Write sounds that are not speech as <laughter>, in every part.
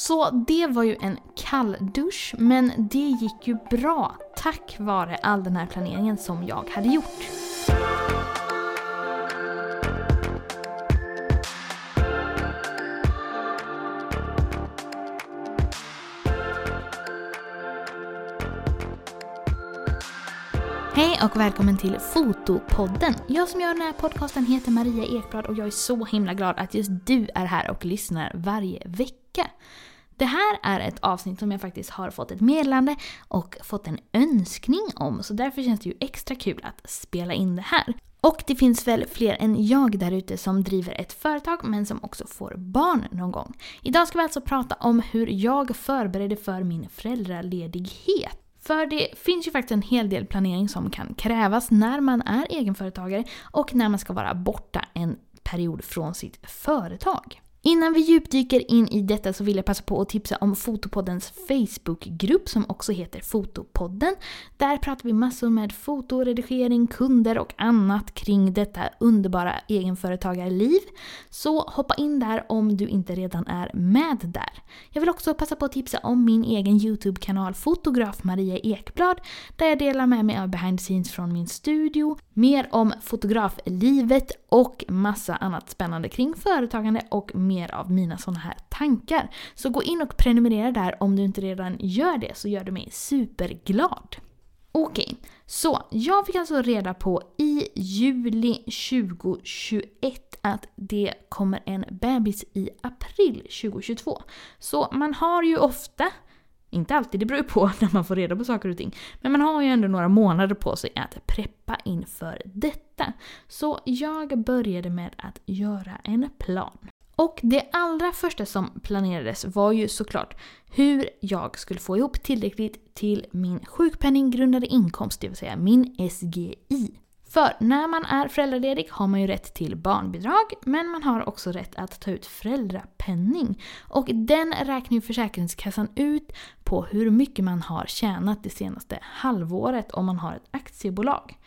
Så det var ju en kall dusch, men det gick ju bra tack vare all den här planeringen som jag hade gjort. Hej och välkommen till Fotopodden. Jag som gör den här podcasten heter Maria Ekblad och jag är så himla glad att just du är här och lyssnar varje vecka. Det här är ett avsnitt som jag faktiskt har fått ett meddelande och fått en önskning om så därför känns det ju extra kul att spela in det här. Och det finns väl fler än jag där ute som driver ett företag men som också får barn någon gång. Idag ska vi alltså prata om hur jag förberedde för min föräldraledighet. För det finns ju faktiskt en hel del planering som kan krävas när man är egenföretagare och när man ska vara borta en period från sitt företag. Innan vi djupdyker in i detta så vill jag passa på att tipsa om Fotopoddens Facebookgrupp som också heter Fotopodden. Där pratar vi massor med fotoredigering, kunder och annat kring detta underbara egenföretagarliv. Så hoppa in där om du inte redan är med där. Jag vill också passa på att tipsa om min egen YouTube-kanal Fotograf Maria Ekblad där jag delar med mig av behind the scenes från min studio, mer om fotograflivet och massa annat spännande kring företagande och mer av mina sådana här tankar. Så gå in och prenumerera där om du inte redan gör det så gör du mig superglad. Okej, så jag fick alltså reda på i juli 2021 att det kommer en bebis i april 2022. Så man har ju ofta inte alltid, det beror ju på <laughs> när man får reda på saker och ting. Men man har ju ändå några månader på sig att preppa inför detta. Så jag började med att göra en plan. Och det allra första som planerades var ju såklart hur jag skulle få ihop tillräckligt till min sjukpenninggrundande inkomst, det vill säga min SGI. För när man är föräldraledig har man ju rätt till barnbidrag men man har också rätt att ta ut föräldrapenning. Och den räknar ju Försäkringskassan ut på hur mycket man har tjänat det senaste halvåret om man har ett aktiebolag.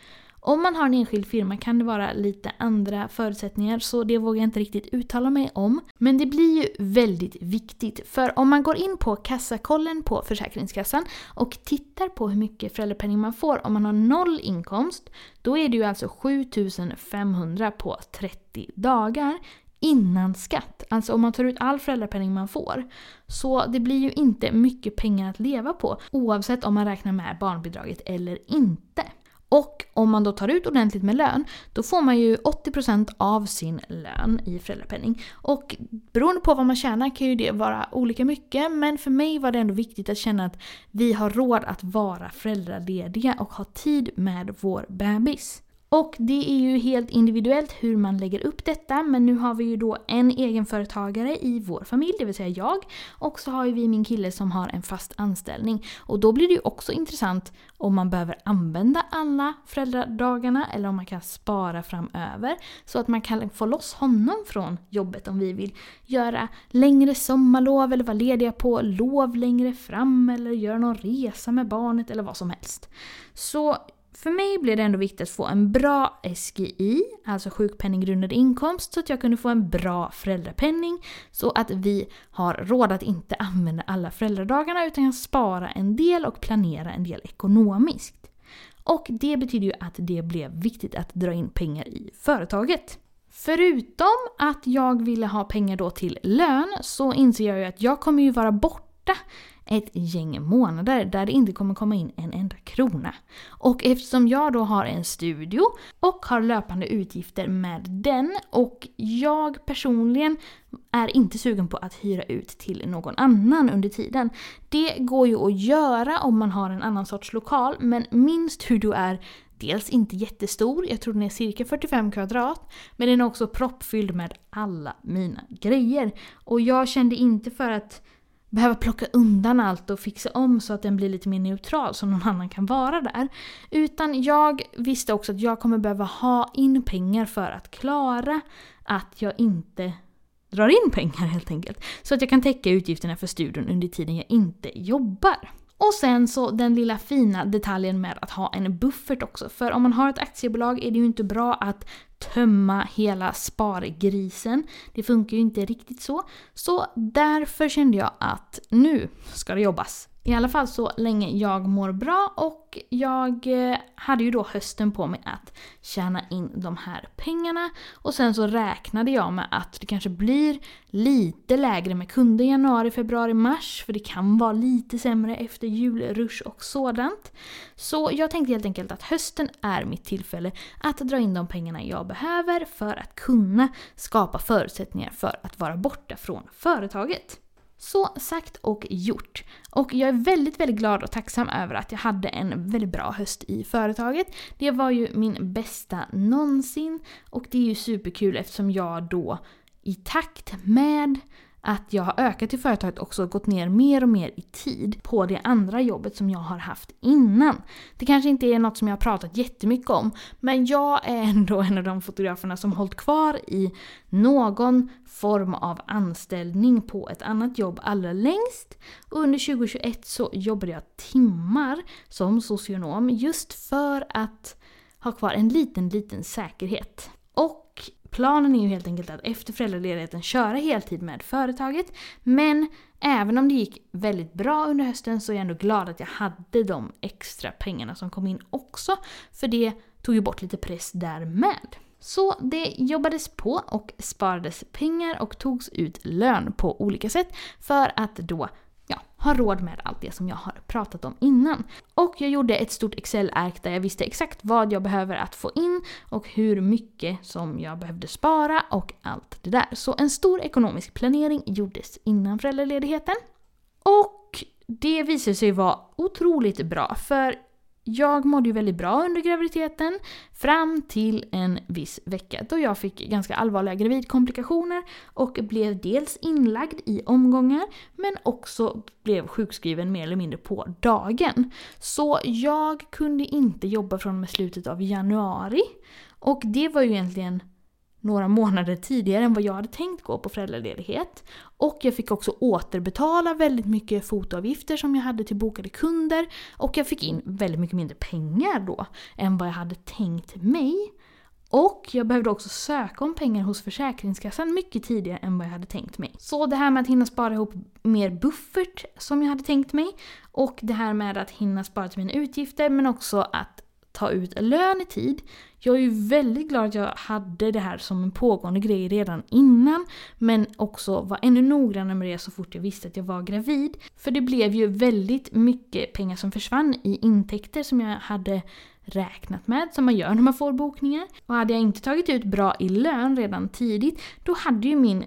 Om man har en enskild firma kan det vara lite andra förutsättningar så det vågar jag inte riktigt uttala mig om. Men det blir ju väldigt viktigt för om man går in på kassakollen på Försäkringskassan och tittar på hur mycket föräldrapenning man får om man har noll inkomst då är det ju alltså 7500 på 30 dagar innan skatt. Alltså om man tar ut all föräldrapenning man får. Så det blir ju inte mycket pengar att leva på oavsett om man räknar med barnbidraget eller inte. Och om man då tar ut ordentligt med lön, då får man ju 80% av sin lön i föräldrapenning. Och beroende på vad man tjänar kan ju det vara olika mycket, men för mig var det ändå viktigt att känna att vi har råd att vara föräldralediga och ha tid med vår bebis. Och det är ju helt individuellt hur man lägger upp detta men nu har vi ju då en egenföretagare i vår familj, det vill säga jag. Och så har ju vi min kille som har en fast anställning. Och då blir det ju också intressant om man behöver använda alla föräldradagarna eller om man kan spara framöver. Så att man kan få loss honom från jobbet om vi vill göra längre sommarlov eller vara lediga på lov längre fram eller göra någon resa med barnet eller vad som helst. Så för mig blev det ändå viktigt att få en bra SGI, alltså sjukpenninggrundande inkomst, så att jag kunde få en bra föräldrapenning. Så att vi har råd att inte använda alla föräldradagarna utan kan spara en del och planera en del ekonomiskt. Och det betyder ju att det blev viktigt att dra in pengar i företaget. Förutom att jag ville ha pengar då till lön så inser jag ju att jag kommer ju vara borta ett gäng månader där det inte kommer komma in en enda krona. Och eftersom jag då har en studio och har löpande utgifter med den och jag personligen är inte sugen på att hyra ut till någon annan under tiden. Det går ju att göra om man har en annan sorts lokal men min studio är dels inte jättestor, jag tror den är cirka 45 kvadrat, men den är också proppfylld med alla mina grejer. Och jag kände inte för att behöva plocka undan allt och fixa om så att den blir lite mer neutral så någon annan kan vara där. Utan jag visste också att jag kommer behöva ha in pengar för att klara att jag inte drar in pengar helt enkelt. Så att jag kan täcka utgifterna för studion under tiden jag inte jobbar. Och sen så den lilla fina detaljen med att ha en buffert också. För om man har ett aktiebolag är det ju inte bra att tömma hela spargrisen. Det funkar ju inte riktigt så. Så därför kände jag att nu ska det jobbas. I alla fall så länge jag mår bra och jag eh, hade ju då hösten på mig att tjäna in de här pengarna. Och sen så räknade jag med att det kanske blir lite lägre med kunder i januari, februari, mars. För det kan vara lite sämre efter julrush och sådant. Så jag tänkte helt enkelt att hösten är mitt tillfälle att dra in de pengarna jag behöver för att kunna skapa förutsättningar för att vara borta från företaget. Så sagt och gjort. Och jag är väldigt, väldigt glad och tacksam över att jag hade en väldigt bra höst i företaget. Det var ju min bästa någonsin och det är ju superkul eftersom jag då i takt med att jag har ökat i företaget också gått ner mer och mer i tid på det andra jobbet som jag har haft innan. Det kanske inte är något som jag har pratat jättemycket om, men jag är ändå en av de fotograferna som hållit kvar i någon form av anställning på ett annat jobb allra längst. Och under 2021 så jobbade jag timmar som socionom just för att ha kvar en liten, liten säkerhet. Och Planen är ju helt enkelt att efter föräldraledigheten köra heltid med företaget. Men även om det gick väldigt bra under hösten så är jag ändå glad att jag hade de extra pengarna som kom in också. För det tog ju bort lite press där med. Så det jobbades på och sparades pengar och togs ut lön på olika sätt för att då har ha råd med allt det som jag har pratat om innan. Och jag gjorde ett stort Excel-ark där jag visste exakt vad jag behöver att få in och hur mycket som jag behövde spara och allt det där. Så en stor ekonomisk planering gjordes innan föräldraledigheten. Och det visade sig vara otroligt bra för jag mådde ju väldigt bra under graviditeten fram till en viss vecka då jag fick ganska allvarliga gravidkomplikationer och blev dels inlagd i omgångar men också blev sjukskriven mer eller mindre på dagen. Så jag kunde inte jobba från och med slutet av januari och det var ju egentligen några månader tidigare än vad jag hade tänkt gå på föräldraledighet. Och jag fick också återbetala väldigt mycket fotoavgifter som jag hade till bokade kunder. Och jag fick in väldigt mycket mindre pengar då än vad jag hade tänkt mig. Och jag behövde också söka om pengar hos Försäkringskassan mycket tidigare än vad jag hade tänkt mig. Så det här med att hinna spara ihop mer buffert som jag hade tänkt mig och det här med att hinna spara till mina utgifter men också att ta ut lön i tid. Jag är ju väldigt glad att jag hade det här som en pågående grej redan innan. Men också var ännu noggrannare med det så fort jag visste att jag var gravid. För det blev ju väldigt mycket pengar som försvann i intäkter som jag hade räknat med, som man gör när man får bokningar. Och hade jag inte tagit ut bra i lön redan tidigt, då hade ju min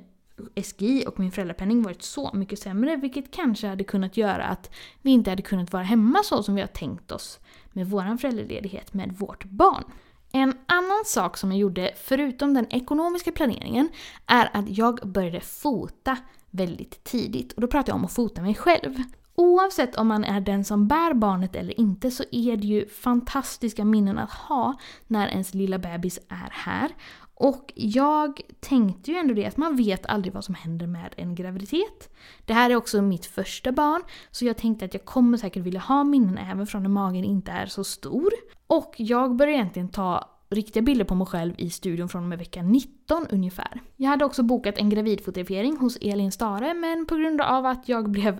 SGI och min föräldrapenning varit så mycket sämre vilket kanske hade kunnat göra att vi inte hade kunnat vara hemma så som vi har tänkt oss med vår föräldraledighet med vårt barn. En annan sak som jag gjorde, förutom den ekonomiska planeringen, är att jag började fota väldigt tidigt. Och då pratar jag om att fota mig själv. Oavsett om man är den som bär barnet eller inte så är det ju fantastiska minnen att ha när ens lilla bebis är här. Och jag tänkte ju ändå det att man vet aldrig vad som händer med en graviditet. Det här är också mitt första barn, så jag tänkte att jag kommer säkert vilja ha minnen även från när magen inte är så stor. Och jag började egentligen ta riktiga bilder på mig själv i studion från och med vecka 19 ungefär. Jag hade också bokat en gravidfotografering hos Elin Stare men på grund av att jag blev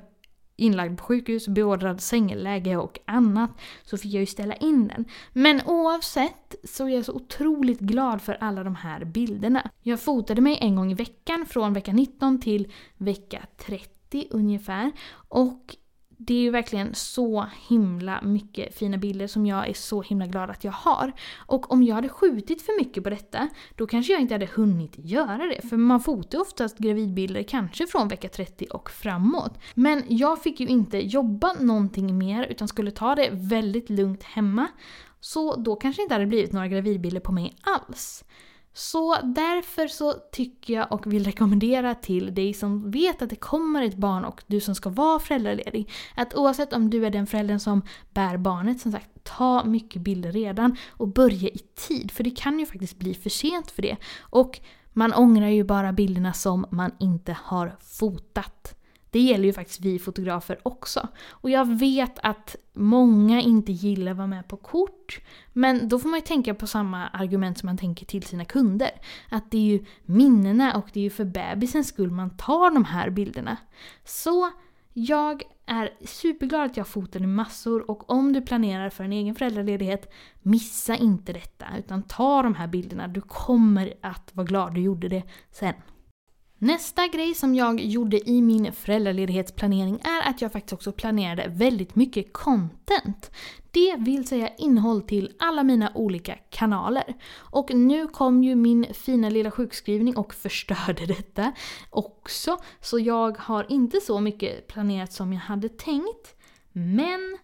inlagd på sjukhus, beordrad sängläge och annat så fick jag ju ställa in den. Men oavsett så är jag så otroligt glad för alla de här bilderna. Jag fotade mig en gång i veckan från vecka 19 till vecka 30 ungefär och det är ju verkligen så himla mycket fina bilder som jag är så himla glad att jag har. Och om jag hade skjutit för mycket på detta, då kanske jag inte hade hunnit göra det. För man fotar oftast gravidbilder kanske från vecka 30 och framåt. Men jag fick ju inte jobba någonting mer utan skulle ta det väldigt lugnt hemma. Så då kanske det inte hade blivit några gravidbilder på mig alls. Så därför så tycker jag och vill rekommendera till dig som vet att det kommer ett barn och du som ska vara föräldraledig. Att oavsett om du är den föräldern som bär barnet, som sagt, ta mycket bilder redan och börja i tid. För det kan ju faktiskt bli för sent för det. Och man ångrar ju bara bilderna som man inte har fotat. Det gäller ju faktiskt vi fotografer också. Och jag vet att många inte gillar att vara med på kort. Men då får man ju tänka på samma argument som man tänker till sina kunder. Att det är ju minnena och det är ju för bebisens skull man tar de här bilderna. Så jag är superglad att jag fotade massor och om du planerar för en egen föräldraledighet, missa inte detta utan ta de här bilderna. Du kommer att vara glad du gjorde det sen. Nästa grej som jag gjorde i min föräldraledighetsplanering är att jag faktiskt också planerade väldigt mycket content. Det vill säga innehåll till alla mina olika kanaler. Och nu kom ju min fina lilla sjukskrivning och förstörde <laughs> detta också. Så jag har inte så mycket planerat som jag hade tänkt. Men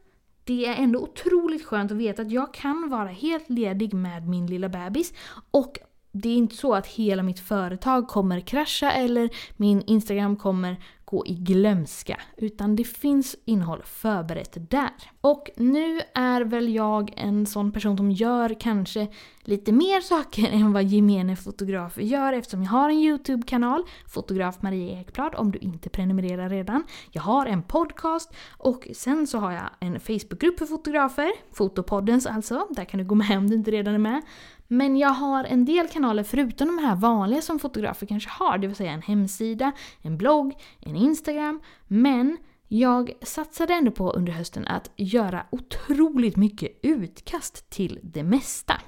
det är ändå otroligt skönt att veta att jag kan vara helt ledig med min lilla bebis och det är inte så att hela mitt företag kommer krascha eller min Instagram kommer gå i glömska. Utan det finns innehåll förberett där. Och nu är väl jag en sån person som gör kanske lite mer saker än vad gemene fotografer gör eftersom jag har en YouTube-kanal, Fotograf Maria Ekblad om du inte prenumererar redan. Jag har en podcast och sen så har jag en Facebookgrupp för fotografer, Fotopoddens alltså, där kan du gå med om du inte redan är med. Men jag har en del kanaler förutom de här vanliga som fotografer kanske har, det vill säga en hemsida, en blogg, en Instagram. Men jag satsade ändå på under hösten att göra otroligt mycket utkast till det mesta.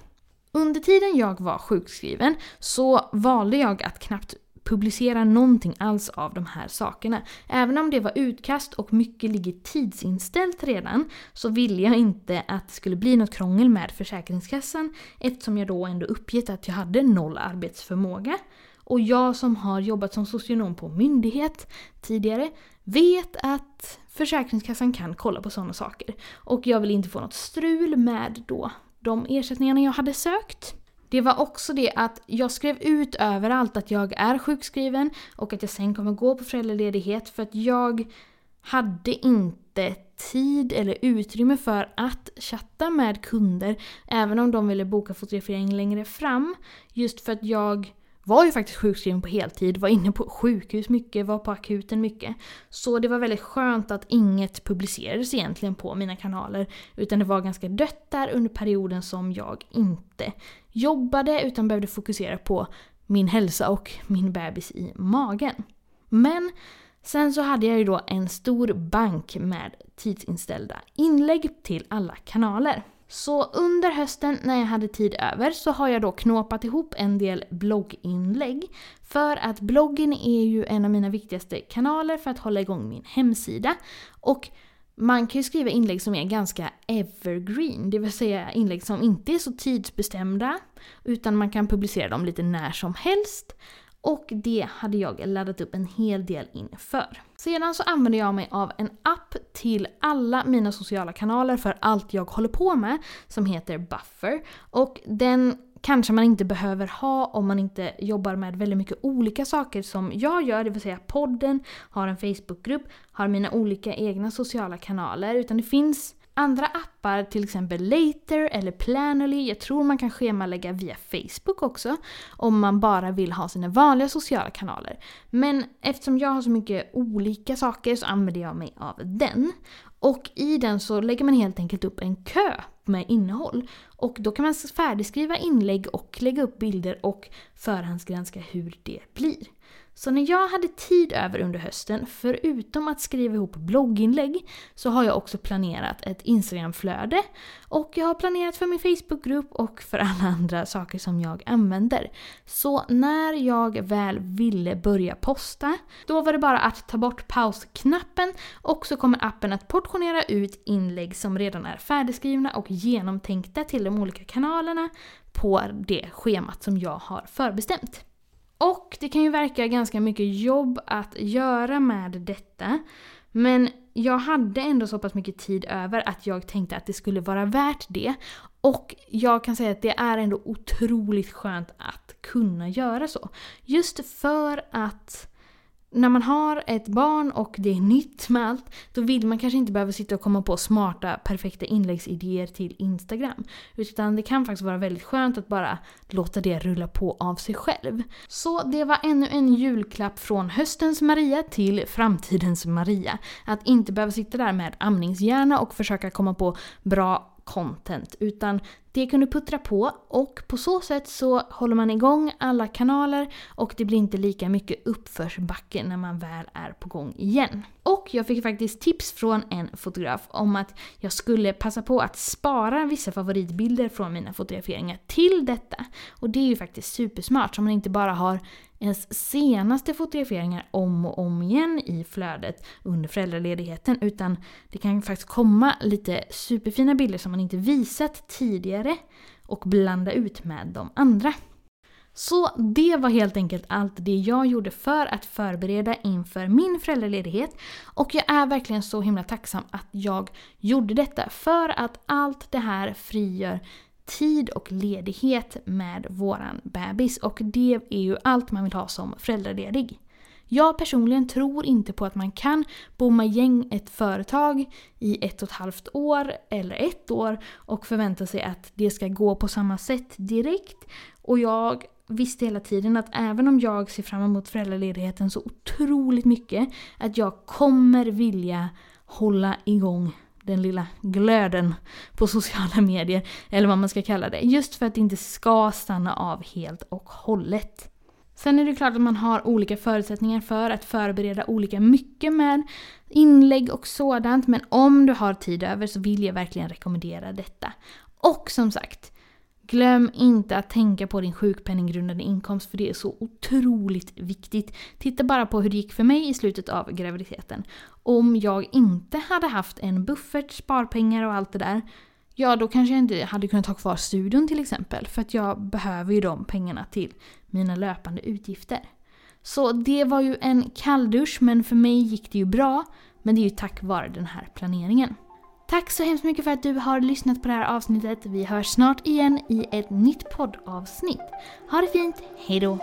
Under tiden jag var sjukskriven så valde jag att knappt publicera någonting alls av de här sakerna. Även om det var utkast och mycket ligger tidsinställt redan så ville jag inte att det skulle bli något krångel med Försäkringskassan eftersom jag då ändå uppgett att jag hade noll arbetsförmåga. Och jag som har jobbat som socionom på myndighet tidigare vet att Försäkringskassan kan kolla på sådana saker. Och jag vill inte få något strul med då de ersättningarna jag hade sökt. Det var också det att jag skrev ut överallt att jag är sjukskriven och att jag sen kommer gå på föräldraledighet för att jag hade inte tid eller utrymme för att chatta med kunder även om de ville boka fotografering längre fram. Just för att jag var ju faktiskt sjukskriven på heltid, var inne på sjukhus mycket, var på akuten mycket. Så det var väldigt skönt att inget publicerades egentligen på mina kanaler. Utan det var ganska dött där under perioden som jag inte jobbade utan behövde fokusera på min hälsa och min bebis i magen. Men sen så hade jag ju då en stor bank med tidsinställda inlägg till alla kanaler. Så under hösten när jag hade tid över så har jag då knåpat ihop en del blogginlägg. För att bloggen är ju en av mina viktigaste kanaler för att hålla igång min hemsida. Och man kan ju skriva inlägg som är ganska evergreen, det vill säga inlägg som inte är så tidsbestämda utan man kan publicera dem lite när som helst. Och det hade jag laddat upp en hel del inför. Sedan så använder jag mig av en app till alla mina sociala kanaler för allt jag håller på med som heter Buffer. Och den kanske man inte behöver ha om man inte jobbar med väldigt mycket olika saker som jag gör, det vill säga podden, har en Facebookgrupp, har mina olika egna sociala kanaler. Utan det finns andra appar, till exempel Later eller Planoly, jag tror man kan schemalägga via Facebook också om man bara vill ha sina vanliga sociala kanaler. Men eftersom jag har så mycket olika saker så använder jag mig av den. Och i den så lägger man helt enkelt upp en kö med innehåll. Och då kan man färdigskriva inlägg och lägga upp bilder och förhandsgranska hur det blir. Så när jag hade tid över under hösten, förutom att skriva ihop blogginlägg, så har jag också planerat ett Instagramflöde. Och jag har planerat för min Facebookgrupp och för alla <laughs> andra saker som jag använder. Så när jag väl ville börja posta, då var det bara att ta bort pausknappen och så kommer appen att portionera ut inlägg som redan är färdigskrivna och genomtänkta till de olika kanalerna på det schemat som jag har förbestämt. Och det kan ju verka ganska mycket jobb att göra med detta. Men jag hade ändå så pass mycket tid över att jag tänkte att det skulle vara värt det. Och jag kan säga att det är ändå otroligt skönt att kunna göra så. Just för att när man har ett barn och det är nytt med allt, då vill man kanske inte behöva sitta och komma på smarta, perfekta inläggsidéer till Instagram. Utan det kan faktiskt vara väldigt skönt att bara låta det rulla på av sig själv. Så det var ännu en julklapp från höstens Maria till framtidens Maria. Att inte behöva sitta där med amningshjärna och försöka komma på bra content. Utan det kan du puttra på och på så sätt så håller man igång alla kanaler och det blir inte lika mycket uppförsbacke när man väl är på gång igen. Och jag fick faktiskt tips från en fotograf om att jag skulle passa på att spara vissa favoritbilder från mina fotograferingar till detta. Och det är ju faktiskt supersmart så man inte bara har ens senaste fotograferingar om och om igen i flödet under föräldraledigheten utan det kan faktiskt komma lite superfina bilder som man inte visat tidigare och blanda ut med de andra. Så det var helt enkelt allt det jag gjorde för att förbereda inför min föräldraledighet. Och jag är verkligen så himla tacksam att jag gjorde detta för att allt det här frigör tid och ledighet med våran bebis och det är ju allt man vill ha som föräldraledig. Jag personligen tror inte på att man kan bomma gäng ett företag i ett och ett halvt år eller ett år och förvänta sig att det ska gå på samma sätt direkt. Och jag visste hela tiden att även om jag ser fram emot föräldraledigheten så otroligt mycket att jag kommer vilja hålla igång den lilla glöden på sociala medier, eller vad man ska kalla det. Just för att det inte ska stanna av helt och hållet. Sen är det klart att man har olika förutsättningar för att förbereda olika mycket med inlägg och sådant, men om du har tid över så vill jag verkligen rekommendera detta. Och som sagt, Glöm inte att tänka på din sjukpenninggrundande inkomst för det är så otroligt viktigt. Titta bara på hur det gick för mig i slutet av graviditeten. Om jag inte hade haft en buffert, sparpengar och allt det där, ja då kanske jag inte hade kunnat ha kvar studion till exempel. För att jag behöver ju de pengarna till mina löpande utgifter. Så det var ju en kalldusch men för mig gick det ju bra. Men det är ju tack vare den här planeringen. Tack så hemskt mycket för att du har lyssnat på det här avsnittet. Vi hörs snart igen i ett nytt poddavsnitt. Ha det fint, hejdå!